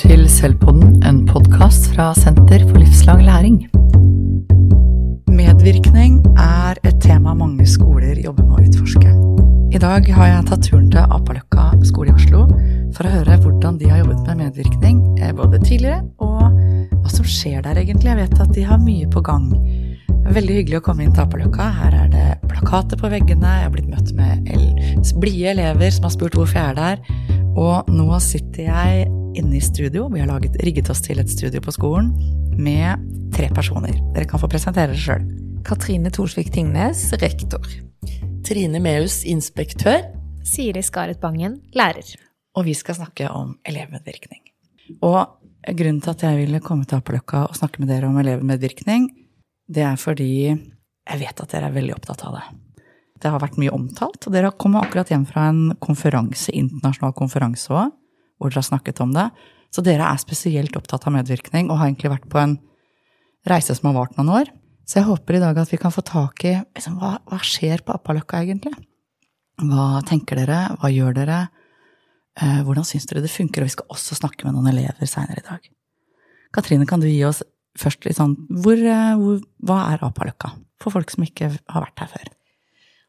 til Selvpodden, en podkast fra Senter for livslang læring. Medvirkning er et tema mange skoler jobber med å utforske. I dag har jeg tatt turen til Apaløkka skole i Oslo for å høre hvordan de har jobbet med medvirkning eh, både tidligere og hva som skjer der egentlig. Jeg vet at de har mye på gang. Veldig hyggelig å komme inn til Apaløkka. Her er det plakater på veggene, jeg har blitt møtt med blide elever som har spurt hvorfor jeg er der. Og nå sitter jeg inne i studio. Vi har laget, rigget oss til et studio på skolen med tre personer. Dere kan få presentere dere sjøl. Katrine Thorsvik Tingnes, rektor. Trine Meus, inspektør. Siri Skaret Bangen, lærer. Og vi skal snakke om elevmedvirkning. Og grunnen til at jeg ville komme til Apeløkka og snakke med dere om elevmedvirkning, det er fordi jeg vet at dere er veldig opptatt av det. Det har vært mye omtalt, og dere har kommet akkurat hjem fra en konferanse, internasjonal konferanse òg, hvor dere har snakket om det. Så dere er spesielt opptatt av medvirkning og har egentlig vært på en reise som har vart noen år. Så jeg håper i dag at vi kan få tak i liksom, hva, hva skjer på Appaløkka egentlig? Hva tenker dere? Hva gjør dere? Eh, hvordan syns dere det funker? Og vi skal også snakke med noen elever seinere i dag. Katrine, kan du gi oss først litt sånn hvor, eh, hvor, Hva er Apaløkka? For folk som ikke har vært her før.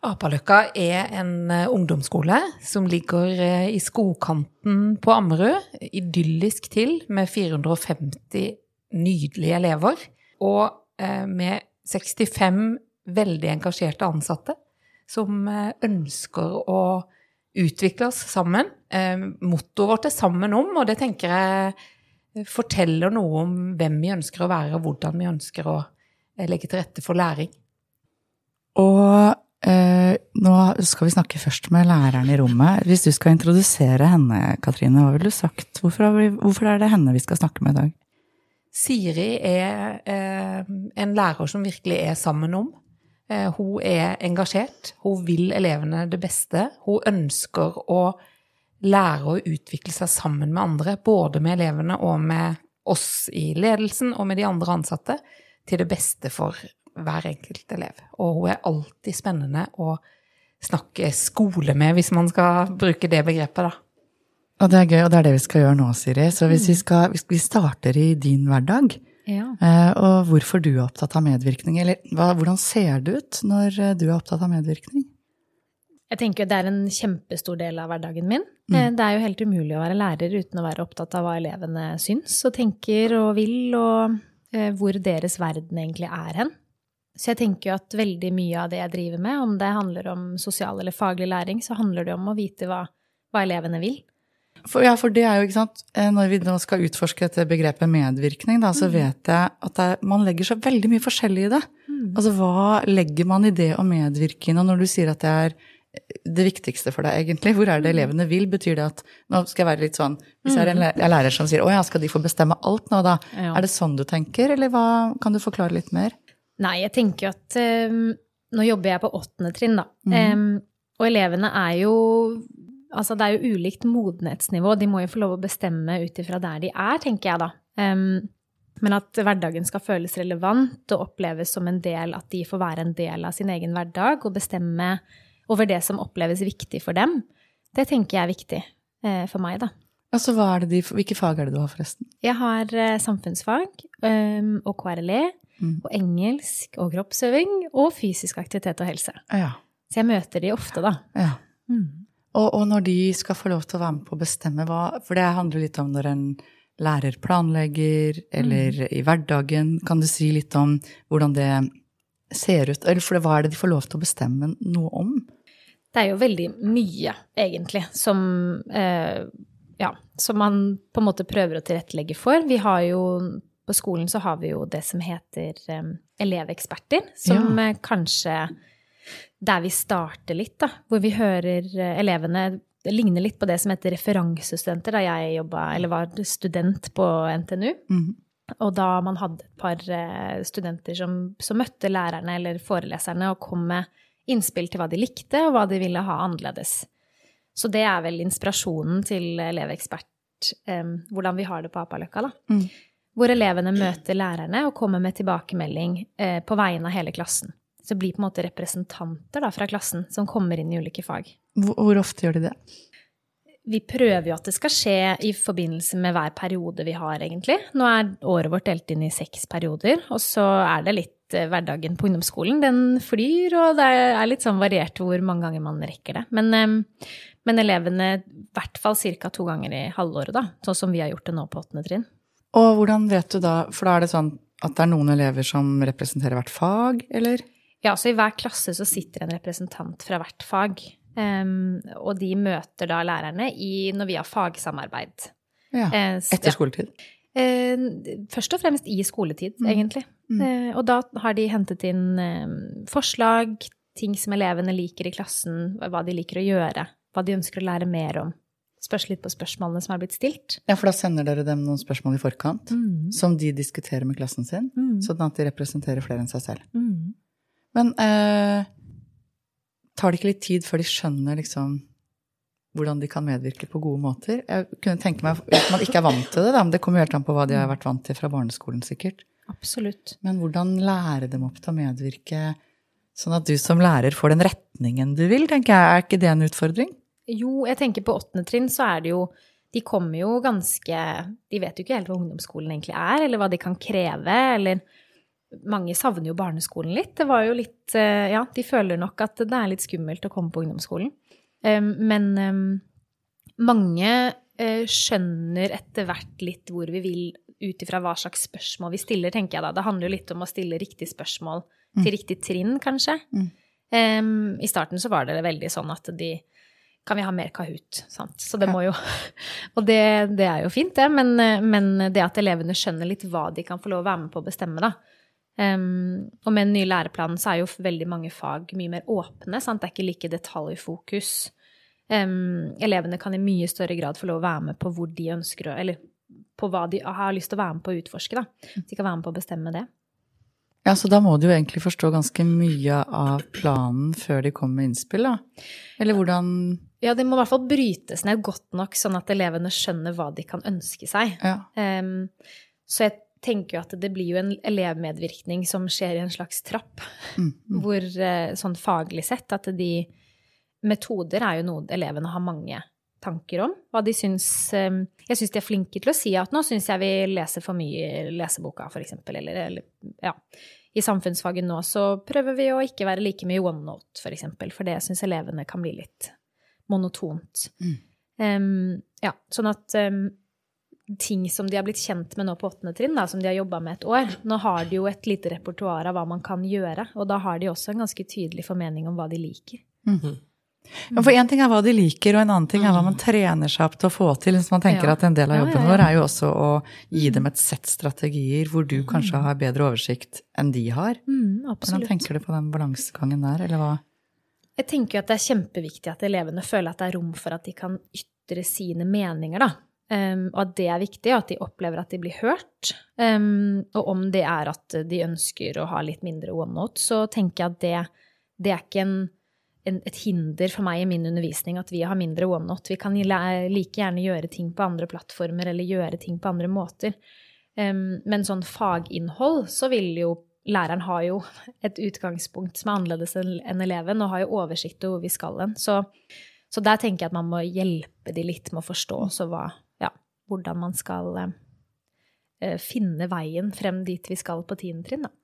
Apaløkka er en eh, ungdomsskole som ligger eh, i skogkanten på Ammerud. Idyllisk til, med 450 nydelige elever. Og eh, med 65 veldig engasjerte ansatte som ønsker å utvikle oss sammen. Mottoet vårt er 'sammen om', og det tenker jeg forteller noe om hvem vi ønsker å være, og hvordan vi ønsker å legge til rette for læring. Og Eh, nå skal vi snakke først med læreren i rommet. Hvis du skal introdusere henne, Katrine, hva ville du sagt? Hvorfor, vi, hvorfor, er det henne vi skal snakke med i dag? Siri er uh, en lærer som virkelig er sammen om. Uh, hun er engasjert. Hun vil elevene det beste. Hun ønsker å lære å utvikle seg sammen med andre, både med elevene og med oss i ledelsen og med de andre ansatte, til det beste for hver enkelt elev. Og hun er alltid spennende å snakke skole med, hvis man skal bruke det begrepet, da. Og det er gøy, og det er det vi skal gjøre nå, Siri. Så hvis vi, skal, hvis vi starter i din hverdag, ja. Eh, og hvorfor du er opptatt av medvirkning, eller hva, hvordan ser det ut når eh, du er opptatt av medvirkning? Jeg tenker Det er en kjempestor del av hverdagen min. Mm. Eh, det er jo helt umulig å være lærer uten å være opptatt av hva elevene syns og tenker og vil, og hvor deres verden egentlig er hen. Så jeg tenker jo at veldig mye av det jeg driver med, om det handler om sosial eller faglig læring, så handler det om å vite hva, hva elevene vil. For, ja, for det er jo, ikke sant, eh, Når vi nå skal utforske dette begrepet medvirkning, da, så mm. vet jeg at det, man legger så veldig mye forskjellig i det. Mm. Altså hva legger man i det å medvirke inn? Og når du sier at det er det viktigste for deg, egentlig, hvor er det mm. elevene vil? Betyr det at Nå skal jeg være litt sånn Hvis jeg er en mm. lærer som sier å ja, skal de få bestemme alt nå, da? Ja. Er det sånn du tenker, eller hva, kan du forklare litt mer? Nei, jeg tenker jo at um, Nå jobber jeg på åttende trinn, da. Mm. Um, og elevene er jo Altså, det er jo ulikt modenhetsnivå. De må jo få lov å bestemme ut ifra der de er, tenker jeg da. Um, men at hverdagen skal føles relevant og oppleves som en del, at de får være en del av sin egen hverdag og bestemme over det som oppleves viktig for dem, det tenker jeg er viktig eh, for meg, da. Altså, de, Hvilke fag er det du har, forresten? Jeg har eh, samfunnsfag um, og KRLE mm. og engelsk og kroppsøving og fysisk aktivitet og helse. Ja. Så jeg møter de ofte, da. Ja. Mm. Og, og, når de skal få lov til å være med på å bestemme hva For det handler litt om når en lærer planlegger, eller mm. i hverdagen. Kan du si litt om hvordan det ser ut? Eller for hva er det de får lov til å bestemme noe om? Det er jo veldig mye, egentlig, som eh, ja, som man på en måte prøver å tilrettelegge for. Vi har jo på skolen så har vi jo det som heter um, eleveksperter, som ja. uh, kanskje Der vi starter litt, da. Hvor vi hører uh, elevene Det ligner litt på det som heter referansestudenter da jeg jobba, eller var student på NTNU. Mm. Og da man hadde et par uh, studenter som, som, møtte lærerne eller foreleserne og kom med innspill til hva de likte, og hva de ville ha annerledes. Så det er vel inspirasjonen til elevekspert, um, hvordan vi har det på Apaløkka, da. Mm hvor elevene møter lærerne og kommer med tilbakemelding eh, på vegne av hele klassen. Så blir på en måte representanter da, fra klassen som kommer inn i ulike fag. Hvor, hvor, ofte gjør de det? vi prøver jo at det skal skje i forbindelse med hver periode vi har, egentlig. Nå er året vårt delt inn i seks perioder, og så er det litt eh, hverdagen på ungdomsskolen. Den flyr, og det er litt sånn variert hvor mange ganger man rekker det. Men, eh, men elevene i hvert fall ca. to ganger i halvåret, da. Sånn som vi har gjort det nå på åttende trinn. Og hvordan vet du da, for da er det sånn at det er noen elever som representerer hvert fag, eller? Ja, så i hver klasse så sitter en representant fra hvert fag. Um, og de møter da lærerne i, når vi har fagsamarbeid. Ja, Eh, etter skoletid. Eh, først og fremst i skoletid, egentlig. Eh, og da har de hentet inn eh, forslag, ting som elevene liker i klassen, hva de liker å gjøre, hva de ønsker å lære mer om. Spørs litt på spørsmålene som er blitt stilt. Ja, for da sender dere dem noen spørsmål i forkant, som de diskuterer med klassen sin, sånn at de representerer flere enn seg selv. Men eh, tar det ikke litt tid før de skjønner liksom hvordan de kan medvirke på gode måter? Jeg kunne tenke meg, Hvis man ikke er vant til det, da, men det kommer jo helt an på hva de har vært vant til fra barneskolen, sikkert. Absolutt. Men hvordan lære dem opp til å medvirke, sånn at du som lærer får den retningen du vil, tenker jeg. Er ikke det en utfordring? Jo, jeg tenker på åttende trinn så er det jo De kommer jo ganske De vet jo ikke helt hva ungdomsskolen egentlig er, eller hva de kan kreve, eller Mange savner jo barneskolen litt. Det var jo litt eh, Ja, de føler nok at det er litt skummelt å komme på ungdomsskolen. Men mange eh, skjønner etter hvert litt hvor vi vil ut ifra hva slags spørsmål vi stiller, tenker jeg da. Det handler jo litt om å stille riktig spørsmål til riktig trinn, kanskje. Um, I starten så var det veldig sånn at de kan vi ha mer Kahoot? Sant? Så det må jo Og det, det er jo fint, det, men, men det at elevene skjønner litt hva de kan få lov å være med på å bestemme, da. Um, og med den nye læreplanen så er jo veldig mange fag mye mer åpne. Sant? Det er ikke like detaljfokus. Um, elevene kan i mye større grad få lov å være med på hvor de ønsker å Eller på hva de har lyst til å være med på å utforske, da. De kan være med på å bestemme det. Ja, så da må du jo egentlig forstå ganske mye av planen før de kommer med innspill, da. Eller hvordan Ja, det må i hvert fall brytes ned godt nok, sånn at elevene skjønner hva de kan ønske seg. Ja. Um, så jeg tenker jo at det blir jo en elevmedvirkning som skjer i en slags trapp, Mm. hvor eh, sånn faglig sett at de Metoder er jo noe elevene har mange tanker om. Hva de syns em, Jeg syns de er flinke til å si at nå syns jeg vi leser for mye i leseboka, for eksempel, eller, eller ja. I samfunnsfaget nå så prøver vi å ikke være like mye OneNote, for eksempel, for det syns elevene kan bli litt monotont. Em, ja, sånn at um, ting som de har blitt kjent med nå på åttende trinn, da, som de har jobba med et år, nå har de jo et lite repertoar av hva man kan gjøre, og da har de også en ganske tydelig formening om hva de liker. Ja, for én ting er hva de liker, og en annen ting er hva man trener seg opp til å få til. Så man tenker Ja. at en del av jobben ja, ja. vår er jo også å gi dem et sett strategier hvor du kanskje har bedre oversikt enn de har. Mm, Hvordan tenker du på den balansegangen der, eller hva? Jeg tenker jo at det er kjempeviktig at elevene føler at det er rom for at de kan ytre sine meninger, da. Um, og at det er viktig, og at de opplever at de blir hørt. Um, og om det er at de ønsker å ha litt mindre OneNote, så tenker jeg at det, det er ikke en, en, et hinder for meg i min undervisning at vi har mindre OneNote. Vi kan like gjerne gjøre ting på andre plattformer eller gjøre ting på andre måter. Um, men sånn faginnhold, så vil jo læreren har jo et utgangspunkt som er annerledes enn eleven, og har jo oversikt over hvor vi skal hen. Så, så der tenker jeg at man må hjelpe de litt med å forstå også hva, ja, hvordan man skal eh, eh, finne veien frem dit vi skal på tiende trinn, da.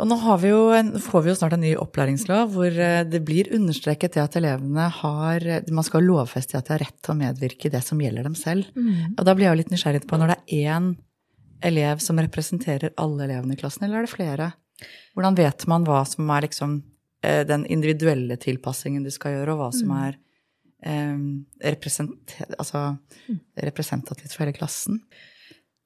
Og nå har vi en, får vi jo snart en ny opplæringslov hvor eh, det blir understreket det at elevene har Man skal lovfeste at de har rett til å medvirke i det som gjelder dem selv. Og da blir jeg jo litt nysgjerrig på når det er én elev som representerer alle elevene i klassen, eller er det flere? Hvordan vet man hva som er liksom eh, den individuelle tilpassingen du skal gjøre, og hva som er eh, represent, altså, representativt for hele klassen?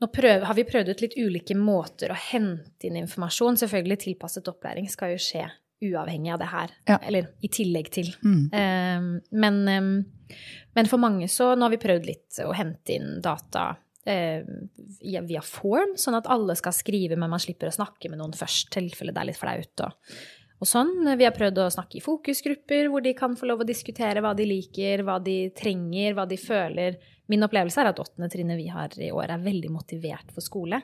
Nå prøv, har vi prøvd ut litt ulike måter å hente inn informasjon. Selvfølgelig tilpasset opplæring skal jo skje uavhengig av det her, Ja. eller i tillegg til. Mm. Eh, men, eh, men for mange så Nå har vi prøvd litt å hente inn data via via form, sånn at alle skal skrive, men man slipper å snakke med noen først, tilfelle det er litt flaut. Og, og sånn. Vi har prøvd å snakke i fokusgrupper, hvor de kan få lov å diskutere hva de liker, hva de trenger, hva de føler. Min opplevelse er at åttende trinnet vi har i år, er veldig motivert for skole.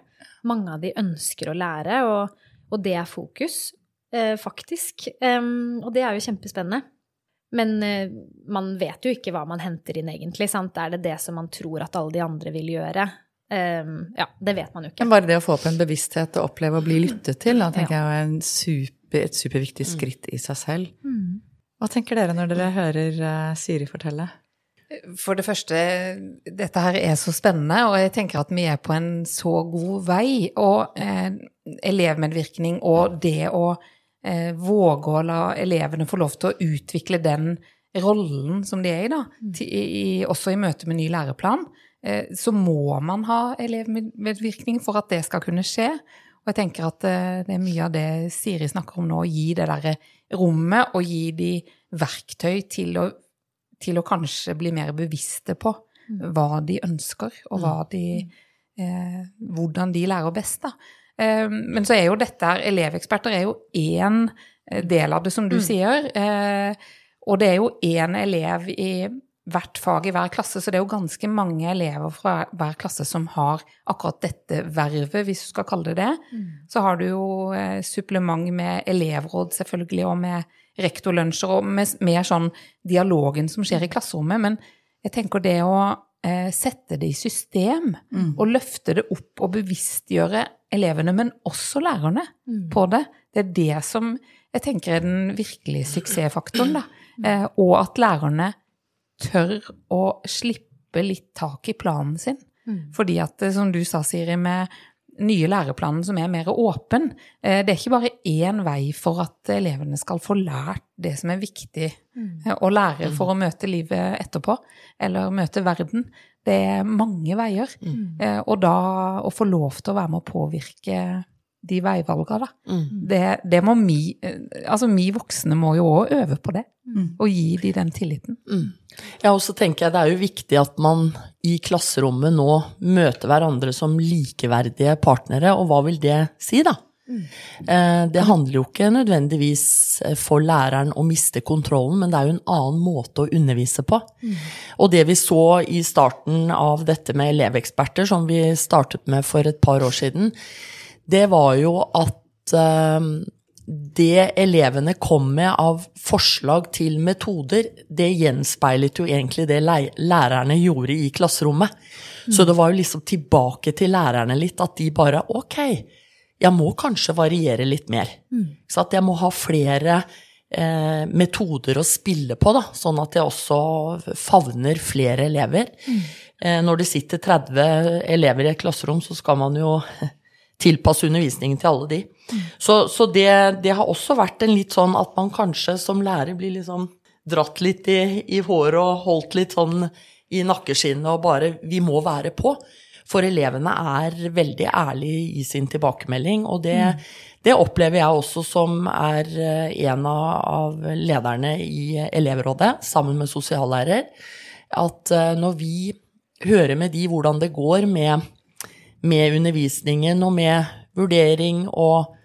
Mange av de ønsker å lære, og, og det er fokus, eh, faktisk. Um, og det er jo kjempespennende. Men eh, man vet jo ikke hva man henter inn, egentlig. sant? Er det det som man tror at alle de andre vil gjøre? Eh, ja, det vet man jo ikke. Men bare det å få opp en bevissthet og oppleve å bli lyttet til, da tenker jeg er en super, et superviktig skritt i seg selv. Hva tenker dere når dere hører eh, Siri fortelle? For det første, dette her er så spennende, og jeg tenker at vi er på en så god vei. Og eh, elevmedvirkning og det å eh, våge å la elevene få lov til å utvikle den rollen som de er i, da, til, i, også i møte med ny læreplan, eh, så må man ha elevmedvirkning for at det skal kunne skje. Og jeg tenker at eh, det er mye av det Siri snakker om nå, å gi det derre rommet og gi de verktøy til å til å kanskje bli mer bevisste på hva de ønsker, og hva de, eh, hvordan de lærer best. Da. Eh, men så er jo dette her Eleveksperter er jo én del av det, som du sier. Eh, og det er jo én elev i hvert fag i hver klasse, så det er jo ganske mange elever fra hver klasse som har akkurat dette vervet, hvis du skal kalle det det. Så har du jo eh, supplement med elevråd, selvfølgelig, og med rektorlunsjer, og med mer sånn dialogen som skjer i klasserommet. Men jeg tenker det å eh, sette det i system, og løfte det opp og bevisstgjøre elevene, men også lærerne, på det, det er det som jeg tenker er den virkelige suksessfaktoren, da. Eh, og at lærerne tør å slippe litt tak i planen sin. Fordi at, eh, som du sa, Siri, med nye læreplanen som er mer åpen, eh, det er ikke bare én vei for at elevene skal få lært det som er viktig mm. å lære for å møte livet etterpå, eller møte verden. Det er mange veier. Mm. Og da å få lov til å være med å påvirke de veivalgene, da. Det, det må vi Altså, vi voksne må jo òg øve på det. Og gi de den tilliten. Ja, og så tenker jeg det er jo viktig at man i klasserommet nå møter hverandre som likeverdige partnere, og hva vil det si, da? Mm. Det handler jo ikke nødvendigvis for læreren å miste kontrollen, men det er jo en annen måte å undervise på. Og det vi så i starten av dette med eleveksperter, som vi startet med for et par år siden, det var jo at eh, det elevene kom med av forslag til metoder, det gjenspeilet jo egentlig det lærerne gjorde i klasserommet. Så det var jo liksom tilbake til lærerne litt, at de bare ok, jeg må kanskje variere litt mer. Så at jeg må ha flere eh, metoder å spille på, da, sånn at jeg også favner flere elever. Eh, når det sitter 30 elever i et klasserom, så skal man jo tilpasse undervisningen til alle de. Så, så det, det har også vært en litt sånn at man kanskje som lærer blir liksom dratt litt i, i håret og holdt litt sånn i nakkeskinnet og bare Vi må være på. For elevene er veldig ærlige i sin tilbakemelding, og det, det opplever jeg også som er eh, en av, av lederne i elevrådet, sammen med sosiallærer, at eh, når vi hører med de hvordan det går med med undervisningen og med vurdering og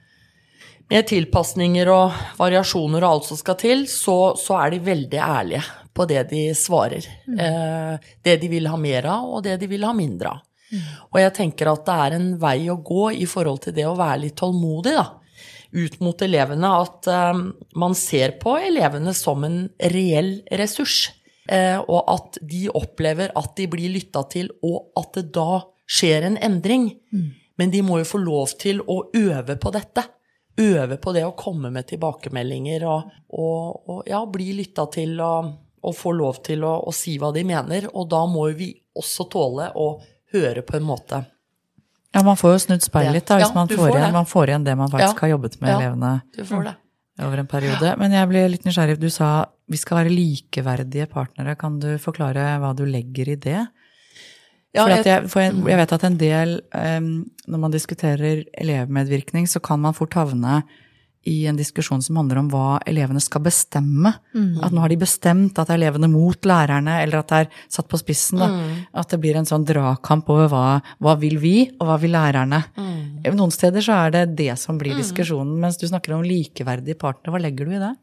med tilpasninger og variasjoner og alt som skal til, så, så er de veldig ærlige på det de svarer. Eh, det de vil ha mer av, og det de vil ha mindre av. Og jeg tenker at det er en vei å gå i forhold til det å være litt tålmodig, da. Ut mot elevene. At eh, man ser på elevene som en reell ressurs. Eh, og at de opplever at de blir lytta til, og at det da skjer en endring. Men de må jo få lov til å øve på dette. Øve på det å komme med tilbakemeldinger og, og, og ja, bli lytta til og, og få lov til å, å si hva de mener. Og da må vi også tåle å høre på en måte. Ja, man får jo snudd speilet litt da, hvis Ja, man, får får igjen, man får igjen det man faktisk Ja. har jobbet med elevene Du får det. over en periode. Men jeg ble litt nysgjerrig. Du sa vi skal være likeverdige partnere. Kan du forklare hva du legger i det? For jeg- for jeg, jeg vet at en del, um, når man diskuterer elevmedvirkning, så kan man fort havne i en diskusjon som handler om hva elevene skal bestemme. At nå har de bestemt at det er elevene mot lærerne, eller at det er satt på spissen. Da. At det blir en sånn dragkamp over hva, hva vil vi, og hva vil lærerne. Noen steder så er det det som blir diskusjonen, mens du snakker om likeverdige partnere. Hva legger du i det?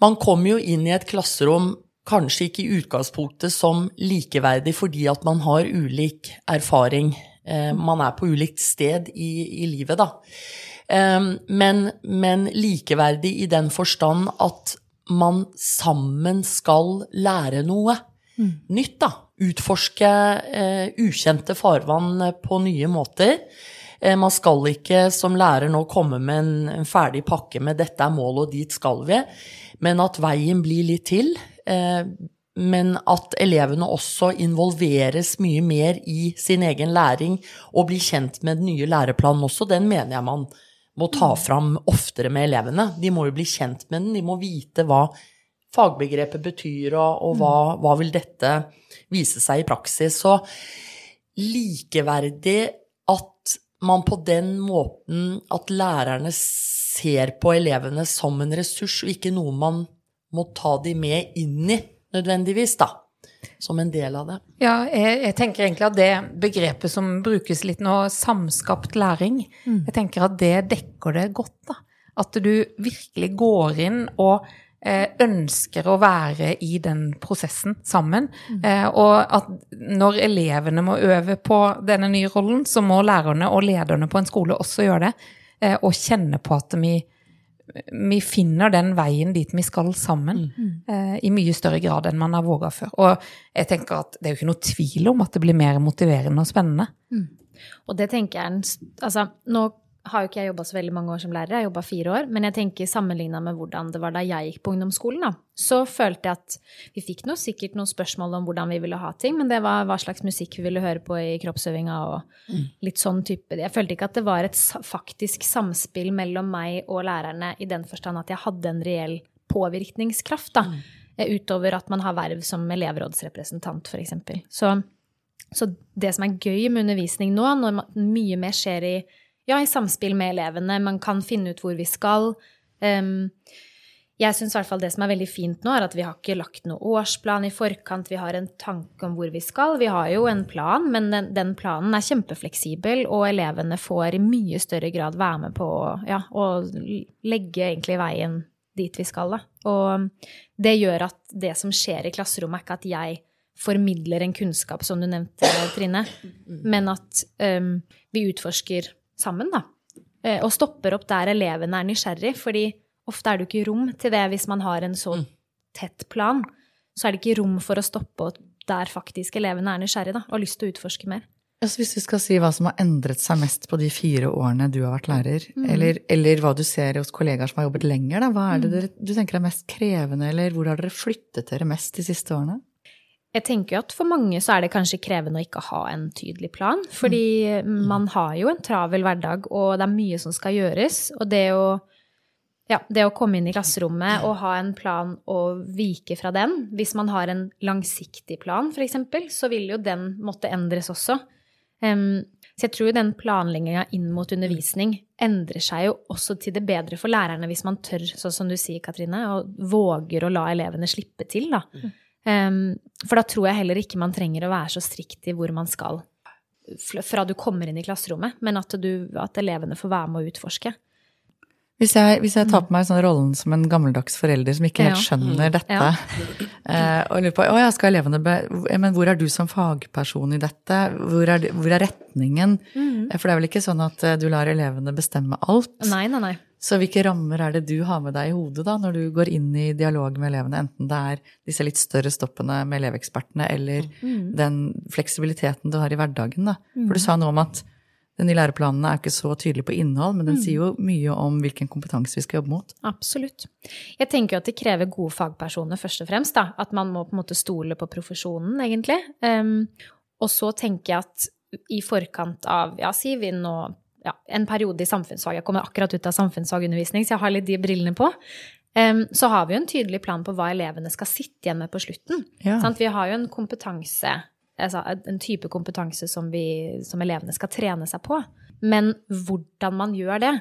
Man kommer jo inn i et klasserom kanskje ikke i utgangspunktet som likeverdig fordi at man har ulik erfaring. Eh, man er på ulikt sted i, i livet, da. Eh, men, men likeverdig i den forstand at man sammen skal lære noe nytt, da. Utforske eh, ukjente farvann på nye måter. Man skal ikke som lærer nå komme med en, en ferdig pakke med 'dette er målet, og dit skal vi', men at veien blir litt til. Eh, men at elevene også involveres mye mer i sin egen læring og blir kjent med den nye læreplanen også, den mener jeg man må ta fram oftere med elevene. De må jo bli kjent med den, de må vite hva fagbegrepet betyr, og, og hva, hva vil dette vise seg i praksis. Så likeverdig at man på den måten at lærerne ser på elevene som en ressurs, og ikke noe man må ta de med inn i nødvendigvis, da. Som en del av det. Ja, jeg, jeg tenker egentlig at det begrepet som brukes litt nå, samskapt læring, jeg tenker at det dekker det godt, da. At du virkelig går inn og eh, ønsker å være i den prosessen sammen. Mm. og at når elevene må øve på denne nye rollen, så må lærerne og lederne på en skole også gjøre det. Eh, og kjenne på at vi, vi finner den veien dit vi skal sammen, eh, i mye større grad enn man har våga før. Og jeg tenker at det er jo ikke noe tvil om at det blir mer motiverende og spennende. Og det tenker jeg Altså, nå har jo ikke jeg jobba så veldig mange år som lærer, jeg jobba fire år, men jeg tenker sammenligna med hvordan det var da jeg gikk på ungdomsskolen, da, så følte jeg at vi fikk noe, sikkert noen spørsmål om hvordan vi ville ha ting, men det var hva slags musikk vi ville høre på i kroppsøvinga og litt sånn type. Jeg følte ikke at det var et faktisk samspill mellom meg og lærerne i den forstand at jeg hadde en reell påvirkningskraft, da, eh, utover at man har verv som elevrådsrepresentant, f.eks. Så så det som er gøy med undervisning nå, når mye mer skjer i, ja, i samspill med elevene, man kan finne ut hvor vi skal Jeg syns i hvert fall det som er veldig fint nå, er at vi har ikke lagt noe årsplan i forkant. Vi har en tanke om hvor vi skal. Vi har jo en plan, men den, planen er kjempefleksibel, og elevene får i mye større grad være med på ja, å legge egentlig veien dit vi skal. Da. Og det gjør at det som skjer i klasserommet, er ikke at jeg formidler en kunnskap, som du nevnte, Trine, men at um, vi utforsker sammen, da. Eh, Og stopper opp der elevene er nysgjerrig, fordi ofte er det jo ikke rom til det hvis man har en så tett plan. Så er det ikke rom for å stoppe opp der faktisk elevene er nysgjerrig da, og har lyst til å utforske mer. Altså hvis du skal si hva som har endret seg mest på de fire årene du har vært lærer, eller, eller hva du ser hos kollegaer som har jobbet lenger, da, hva er det dere, du tenker er mest krevende, eller hvor har dere flyttet dere mest de siste årene? Jeg tenker jo at for mange så er det kanskje krevende å ikke ha en tydelig plan, fordi man har jo en travel hverdag, og det er mye som skal gjøres. Og det å, ja, det å komme inn i klasserommet og ha en plan og vike fra den, hvis man har en langsiktig plan f.eks., så vil jo den måtte endres også. Um, så jeg tror den planlegginga inn mot undervisning endrer seg jo også til det bedre for lærerne hvis man tør, sånn som du sier, Katrine, og våger å la elevene slippe til, da. Em, for da tror jeg heller ikke man trenger å være så strikt i hvor man skal fra du kommer inn i klasserommet, men at, du, at elevene får være med å utforske. Hvis jeg, hvis jeg tar på meg sånn rollen som en gammeldags forelder som ikke helt skjønner dette, Ja. eh, og lurer på å ja, skal elevene be, men hvor er du som fagperson i dette? Hvor er, hvor er retningen? Mm. For det er vel ikke sånn at eh, du lar elevene bestemme alt? Nei, nei, nei. Så hvilke rammer er det du har med deg i hodet da, når du går inn i dialog med elevene, enten det er disse litt større stoppene med elevekspertene, eller den fleksibiliteten du har i hverdagen? da? For du sa noe om at den nye læreplanen er ikke så tydelig på innhold, men den sier jo mye om hvilken kompetanse vi skal jobbe mot. Absolutt. Jeg tenker jo at det krever gode fagpersoner først og fremst. da, At man må på en måte stole på profesjonen, egentlig. Um, og så tenker jeg at i forkant av, ja, sier vi nå ja, en periode i samfunnsfag, jeg kommer akkurat ut av samfunnsfagundervisning, så jeg har litt de brillene på, Um, så har vi jo en tydelig plan på hva elevene skal sitte igjen med på slutten. Ja. Sant? Vi har jo en kompetanse, altså en type kompetanse som, vi, som elevene skal trene seg på. Men hvordan man gjør det,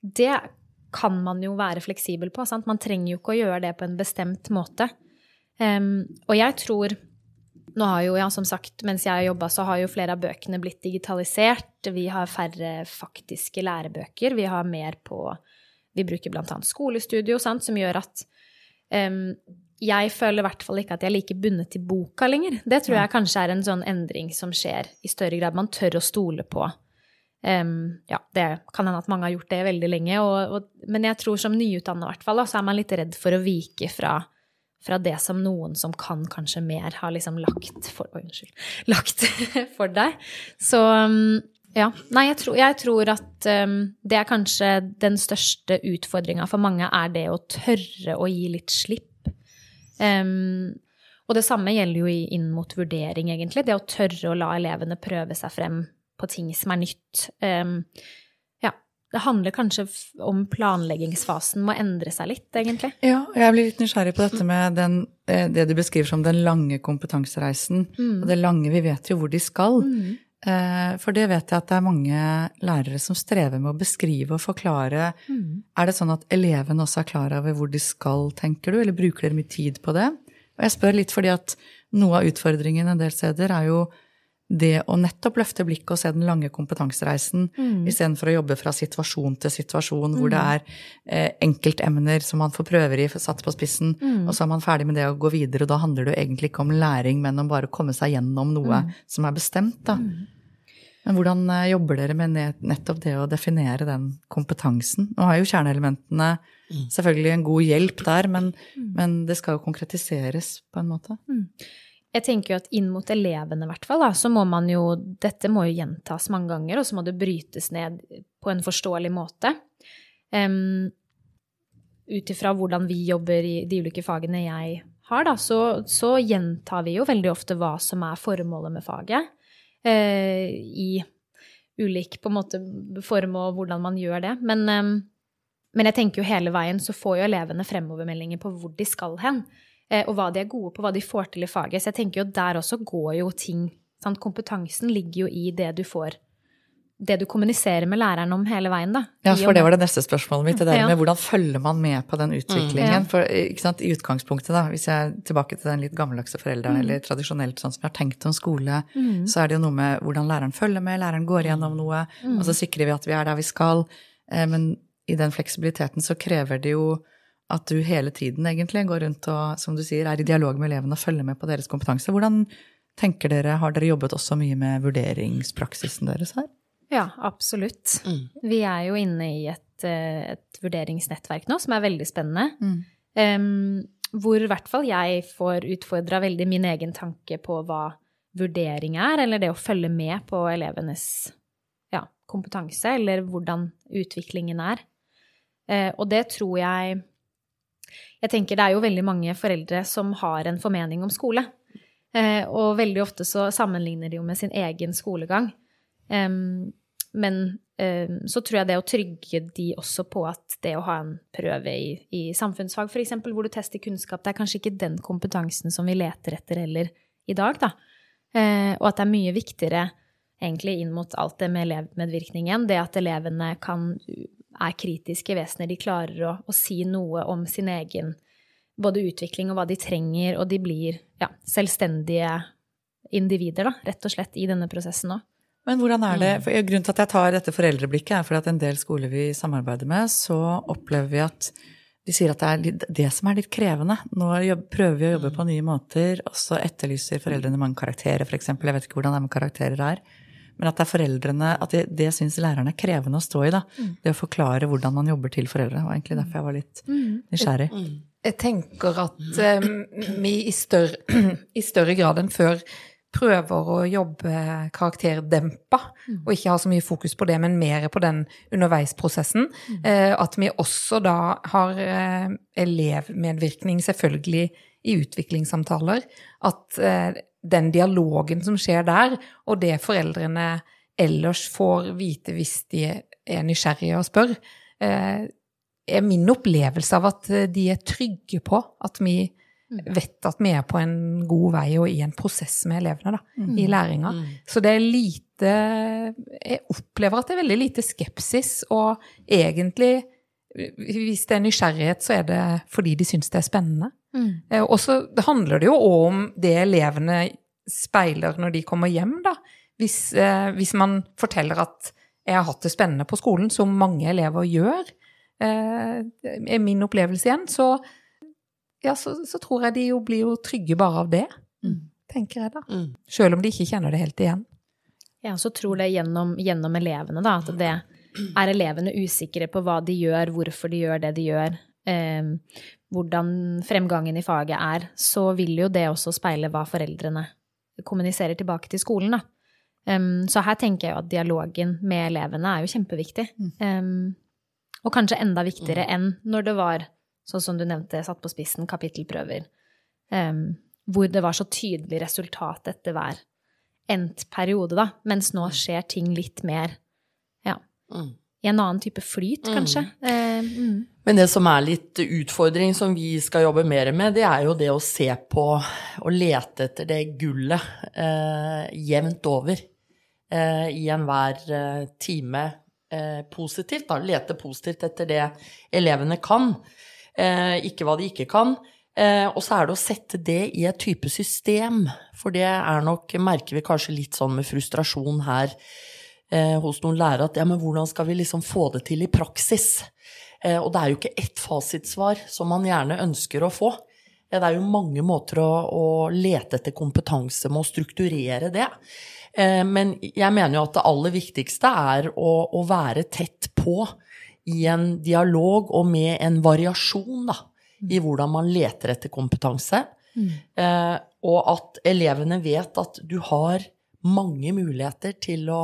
det kan man jo være fleksibel på. Sant? Man trenger jo ikke å gjøre det på en bestemt måte. Um, og jeg tror nå har jo, ja, som sagt, mens jeg har jobba, så har jo flere av bøkene blitt digitalisert. Vi har færre faktiske lærebøker. Vi har mer på Vi bruker blant annet skolestudio, sant, som gjør at um, jeg føler i hvert fall ikke at jeg er like bundet til boka lenger. Det tror jeg kanskje er en sånn endring som skjer i større grad. Man tør å stole på Um, ja, det kan hende at mange har gjort det veldig lenge, og, og, men jeg tror som nyutdanna i hvert fall, så er man litt redd for å vike fra, fra det som noen som kan kanskje mer, har liksom lagt for Oi, unnskyld. Lagt for deg. Så um, ja. Nei, jeg tror, jeg tror at um, det er kanskje den største utfordringa for mange, er det å tørre å gi litt slipp. Um, og det samme gjelder jo inn mot vurdering, egentlig. Det å tørre å la elevene prøve seg frem på ting som er nytt. Um. Det handler kanskje om planleggingsfasen må endre seg litt, egentlig. Ja, jeg blir litt nysgjerrig på dette med den, eh, det du beskriver som den lange kompetansereisen. Mm. Og det lange, vi vet jo hvor de skal. Mm. Eh, for det vet jeg at det er mange lærere som strever med å beskrive og forklare. Mm. Er det sånn at elevene også er klar over hvor de skal, tenker du, eller bruker dere mye tid på det? Og jeg spør litt fordi at noe av utfordringen en del steder er jo det å nettopp løfte blikket og se den lange kompetansereisen, mm. istedenfor å jobbe fra situasjon til situasjon hvor det mm. er eh, enkeltemner som man får prøver i, satt på spissen, mm. og så er man ferdig med det og går videre, og da handler det jo egentlig ikke om læring, men om bare å komme seg gjennom noe mm. som er bestemt, da. Mm. Men hvordan eh, jobber dere med nettopp det å definere den kompetansen? Nå har jo kjerneelementene mm. selvfølgelig en god hjelp der, men, mm. men, det skal jo konkretiseres på en måte. Jeg tenker jo at inn mot elevene, i hvert fall, da, så må man jo Dette må jo gjentas mange ganger, og så må det brytes ned på en forståelig måte. Um, Ut ifra hvordan vi jobber i de ulike fagene jeg har, da, så, så gjentar vi jo veldig ofte hva som er formålet med faget Uh, i ulik på en måte form og hvordan man gjør det. Men, um, men, jeg tenker jo hele veien så får jo elevene fremovermeldinger på hvor de skal hen. Eh, og hva de er gode på, hva de får til i faget. Så jeg tenker jo der også går jo ting sant? Kompetansen ligger jo i det du får det du kommuniserer med læreren om hele veien, da. Ja, for det var det neste spørsmålet mitt. Det der ja. med hvordan følger man med på den utviklingen. Mm. For sant, i utgangspunktet, da, hvis jeg er tilbake til den litt gammeldagse forelderen, mm. eller tradisjonelt sånn som jeg har tenkt om skole, mm. så er det jo noe med hvordan læreren følger med, læreren går gjennom noe, mm. og så sikrer vi at vi er der vi skal. Eh, men i den fleksibiliteten så krever det jo at du hele tiden egentlig går rundt og, som du sier, er i dialog med elevene og følger med på deres kompetanse. Hvordan tenker dere, har dere jobbet også mye med vurderingspraksisen deres her? Ja, absolutt. Mm. Vi er jo inne i et, eh, et, vurderingsnettverk nå som er veldig spennende. Mm. Um, hvor i hvert fall jeg får utfordra veldig min egen tanke på hva vurdering er, eller det å følge med på elevenes ja, kompetanse, eller hvordan utviklingen er. Uh, og det tror jeg Jeg tenker det er jo veldig mange foreldre som har en formening om skole. Uh, og veldig ofte så sammenligner de jo med sin egen skolegang. Men um, så tror jeg det å trygge de også på at det å ha en prøve i, i samfunnsfag, f.eks., hvor du tester kunnskap, det er kanskje ikke den kompetansen som vi leter etter heller i dag, da. Uh, og at det er mye viktigere egentlig inn mot alt det med elevmedvirkningen, det at elevene kan, er kritiske vesener, de klarer å, å si noe om sin egen både utvikling og hva de trenger, og de blir ja, selvstendige individer, da, rett og slett, i denne prosessen òg. Men hvordan er det, mm. for Grunnen til at jeg tar dette foreldreblikket, er fordi at en del skoler vi samarbeider med, så opplever vi at de sier at det er litt, det som er litt krevende. Nå prøver vi å jobbe på nye måter, og så etterlyser foreldrene mange karakterer, f.eks. Jeg vet ikke hvordan det med karakterer er. Men at det er foreldrene, at det, det syns lærerne er krevende å stå i. da, mm. Det å forklare hvordan man jobber til foreldre. var egentlig derfor jeg var litt mm. nysgjerrig. Jeg tenker at um, vi i større, i større grad enn før prøver å jobbe karakterdempa, mm. og ikke ha så mye fokus på det, men mer på den underveisprosessen. Mm. Uh, at vi også da har uh, elevmedvirkning, selvfølgelig, i utviklingssamtaler. At eh, den dialogen som skjer der, og det foreldrene ellers får vite hvis de er nysgjerrige og spør, er min opplevelse av at de er trygge på at vi Mm. vet at vi er på en god vei og i en prosess med elevene da, mm. i læringa. Mm. Så det er lite Jeg opplever at det er veldig lite skepsis, og egentlig hvis det er nysgjerrighet, så er det fordi de syns det er spennende. Mm. Eh, og så handler det jo om det elevene speiler når de kommer hjem, da. Hvis, eh, hvis man forteller at 'jeg har hatt det spennende på skolen', som mange elever gjør, eh, er min opplevelse igjen, så ja, så, så, tror jeg de jo blir jo trygge bare av det. Mm. Tenker jeg da. Mm. Selv om de ikke kjenner det helt igjen. Jeg også tror det gjennom, gjennom elevene, da, at det er elevene usikre på hva de gjør, hvorfor de gjør det de gjør, eh, hvordan fremgangen i faget er, så vil jo det også speile hva foreldrene kommuniserer tilbake til skolen, da. Um, så her tenker jeg jo at dialogen med elevene er jo kjempeviktig. Um, og kanskje enda viktigere enn når det var, sånn som du nevnte, satt på spissen, kapittelprøver. Um, hvor det var så tydelig resultat etter hver endt periode, da. Mens nå skjer ting litt mer ja, i en annen type flyt, kanskje. Eh, mm. Men det som er litt utfordring som vi skal jobbe mer med, det er jo det å se på og lete etter det gullet eh, jevnt over eh, i enhver eh, time eh, positivt. Da. Lete positivt etter det elevene kan, eh, ikke hva de ikke kan. Eh, og så er det å sette det i et type system, for det er nok, merker vi kanskje litt sånn med frustrasjon her hos noen lærere, at ja, men hvordan skal vi liksom få det til i praksis? Eh, og det er jo ikke ett fasitsvar som man gjerne ønsker å få. Eh, det er jo mange måter å, å lete etter kompetanse med å strukturere det. Eh, men jeg mener jo at det aller viktigste er å, å være tett på i en dialog og med en variasjon, da i hvordan man leter etter kompetanse. Mm. Eh, og at elevene vet at du har mange muligheter til å,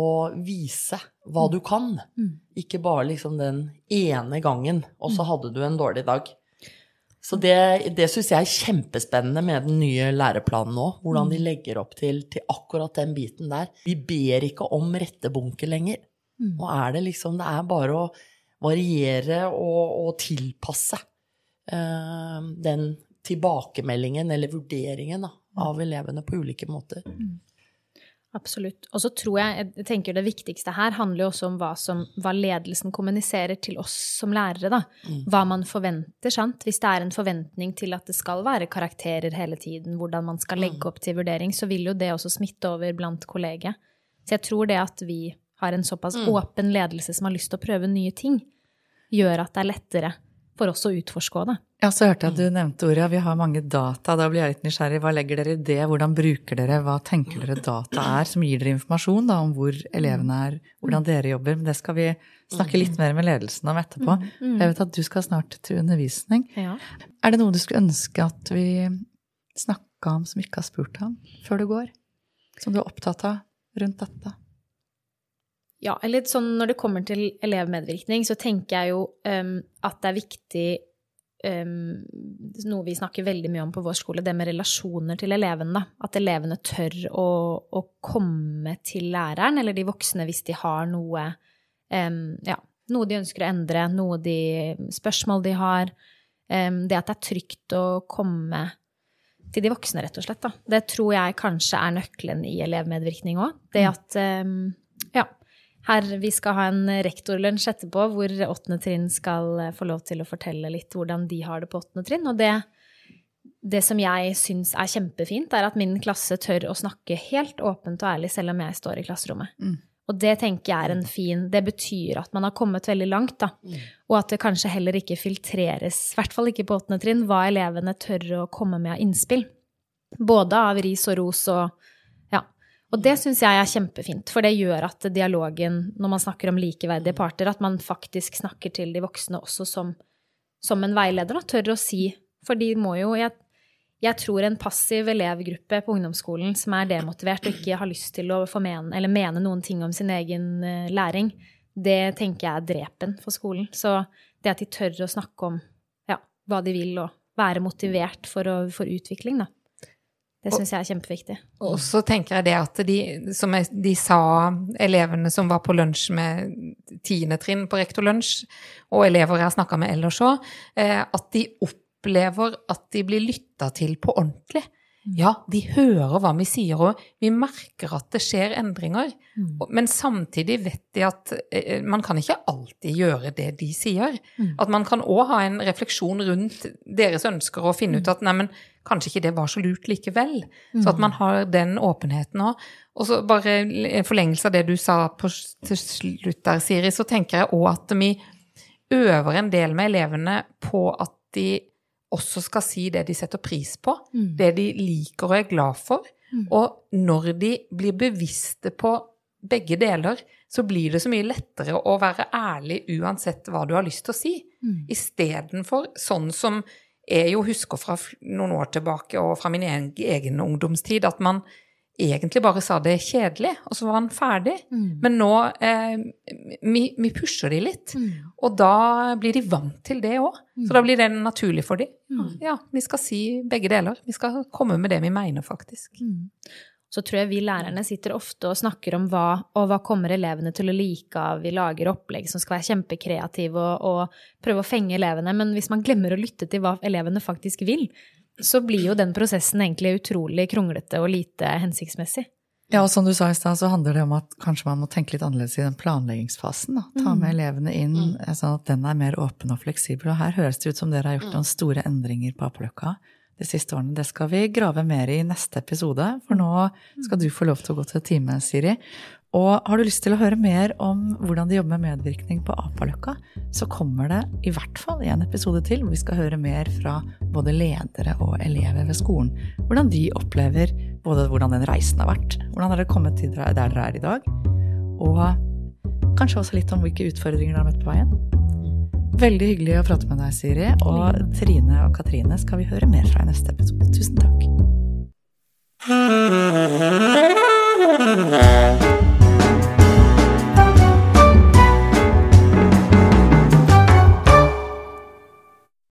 å vise hva du kan. Mm. Ikke bare liksom den ene gangen, og så hadde du en dårlig dag. Så det, det syns jeg er kjempespennende med den nye læreplanen nå. Hvordan de legger opp til, til akkurat den biten der. Vi ber ikke om rettebunke lenger. Nå er det liksom Det er bare å variere og, og tilpasse uh, den tilbakemeldingen eller vurderingen da, av elevene på ulike måter. Mm. Absolutt. Og så tror jeg, jeg tenker det viktigste her handler jo også om hva, som, hva ledelsen kommuniserer til oss som lærere. da. Mm. Hva man forventer. sant? Hvis det er en forventning til at det skal være karakterer hele tiden, hvordan man skal legge mm. opp til vurdering, så vil jo det også smitte over blant kolleger. Så jeg tror det at vi har en såpass mm. åpen ledelse som har lyst til å prøve nye ting, gjør at det er lettere for oss å utforske det. Ja, så hørte jeg at du nevnte ordet, vi har mange data. Da blir jeg litt nysgjerrig. Hva legger dere i det? Hvordan bruker dere? Hva tenker dere data er, som gir dere informasjon da, om hvor elevene er, hvordan dere jobber? Men det skal vi snakke litt mer med ledelsen om etterpå. Mm, mm. Jeg vet at du skal snart til undervisning. Ja. Er det noe du skulle ønske at vi snakka om som ikke har spurt om før du går? Som du er opptatt av rundt dette? Ja, eller sånn når det kommer til elevmedvirkning, så tenker jeg jo um, at det er viktig um, Noe vi snakker veldig mye om på vår skole, det med relasjoner til elevene. At elevene tør å, å, komme til læreren eller de voksne hvis de har noe um, ja, noe de ønsker å endre, noe de, spørsmål de har. det at det er trygt å komme til de voksne, rett og slett. Da. Det tror jeg kanskje er nøkkelen i elevmedvirkning òg. Det mm. at her, vi skal ha en rektorlunsj etterpå hvor åttende trinn skal eh, få lov til å fortelle litt hvordan de har det på åttende trinn. Og det, det som jeg syns er kjempefint, er at min klasse tør å snakke helt åpent og ærlig selv om jeg står i klasserommet. Mm. Og det tenker jeg er en fin Det betyr at man har kommet veldig langt, da. Mm. Og at det kanskje heller ikke filtreres, i hvert fall ikke på åttende trinn, hva elevene tør å komme med av innspill. Både av ris og ros og og det syns jeg er kjempefint, for det gjør at dialogen, når man snakker om likeverdige parter, at man faktisk snakker til de voksne også som, som en veileder, og tør å si For de må jo jeg, jeg, tror en passiv elevgruppe på ungdomsskolen som er demotivert og ikke har lyst til å mene, eller mene noen ting om sin egen uh, læring, det tenker jeg er drepen for skolen. Så det at de tør å snakke om ja, hva de vil, og være motivert for, å, for utvikling, da. Det syns jeg er kjempeviktig. Og så tenker jeg det at de, som de sa, elevene som var på lunsj med tiende trinn på rektorlunsj, og elever jeg har snakka med ellers òg, eh, at de opplever at de blir lytta til på ordentlig. Ja, de hører hva vi sier, og vi merker at det skjer endringer. Mm. Men samtidig vet de at eh, man kan ikke alltid gjøre det de sier. Mm. At man kan òg ha en refleksjon rundt deres ønsker og finne ut mm. at neimen, kanskje ikke det var så lurt likevel. Mm. Så at man har den åpenheten òg. Og så bare en forlengelse av det du sa på, til slutt der, Siri, så tenker jeg òg at vi øver en del med elevene på at de også skal si det de setter pris på, mm. det de liker og er glad for. Og når de blir bevisste på begge deler, så blir det så mye lettere å være ærlig uansett hva du har lyst til å si. Mm. Istedenfor sånn som jeg jo husker fra noen år tilbake og fra min egen, ungdomstid, at man egentlig bare sa det kjedelig, og så var han ferdig. Mm. Men nå eh, vi, vi pusher de litt, og da blir de vant til det òg. Så da blir det naturlig for de. Ja, vi skal si begge deler. Vi skal komme med det vi mener, faktisk. Så tror jeg vi lærerne sitter ofte og snakker om hva, og hva kommer elevene til å like av. Vi lager opplegg som skal være kjempekreative og, og prøve å fenge elevene. Men hvis man glemmer å lytte til hva elevene faktisk vil, så blir jo den prosessen egentlig utrolig kronglete og lite hensiktsmessig. Ja, og som du sa i stad, så handler det om at kanskje man må tenke litt annerledes i den planleggingsfasen. Da. Ta med elevene inn, eh, sånn at den er mer åpen og fleksibel. Og her høres det ut som dere har gjort noen store endringer på Apeløkka de siste årene. Det skal vi grave mer i neste episode, for nå skal du få lov til å gå til time, Siri. Og har du lyst til å høre mer om hvordan de jobber med medvirkning på Apaløkka, så kommer det i hvert fall en episode til hvor vi skal høre mer fra både ledere og elever ved skolen. Hvordan de opplever både hvordan den reisen har vært, hvordan har kommet til der dere er i dag, og kanskje også litt om hvilke utfordringer dere har møtt på veien. Veldig hyggelig å prate med deg, Siri. Og Trine og Katrine skal vi høre mer fra i neste episode. Tusen takk.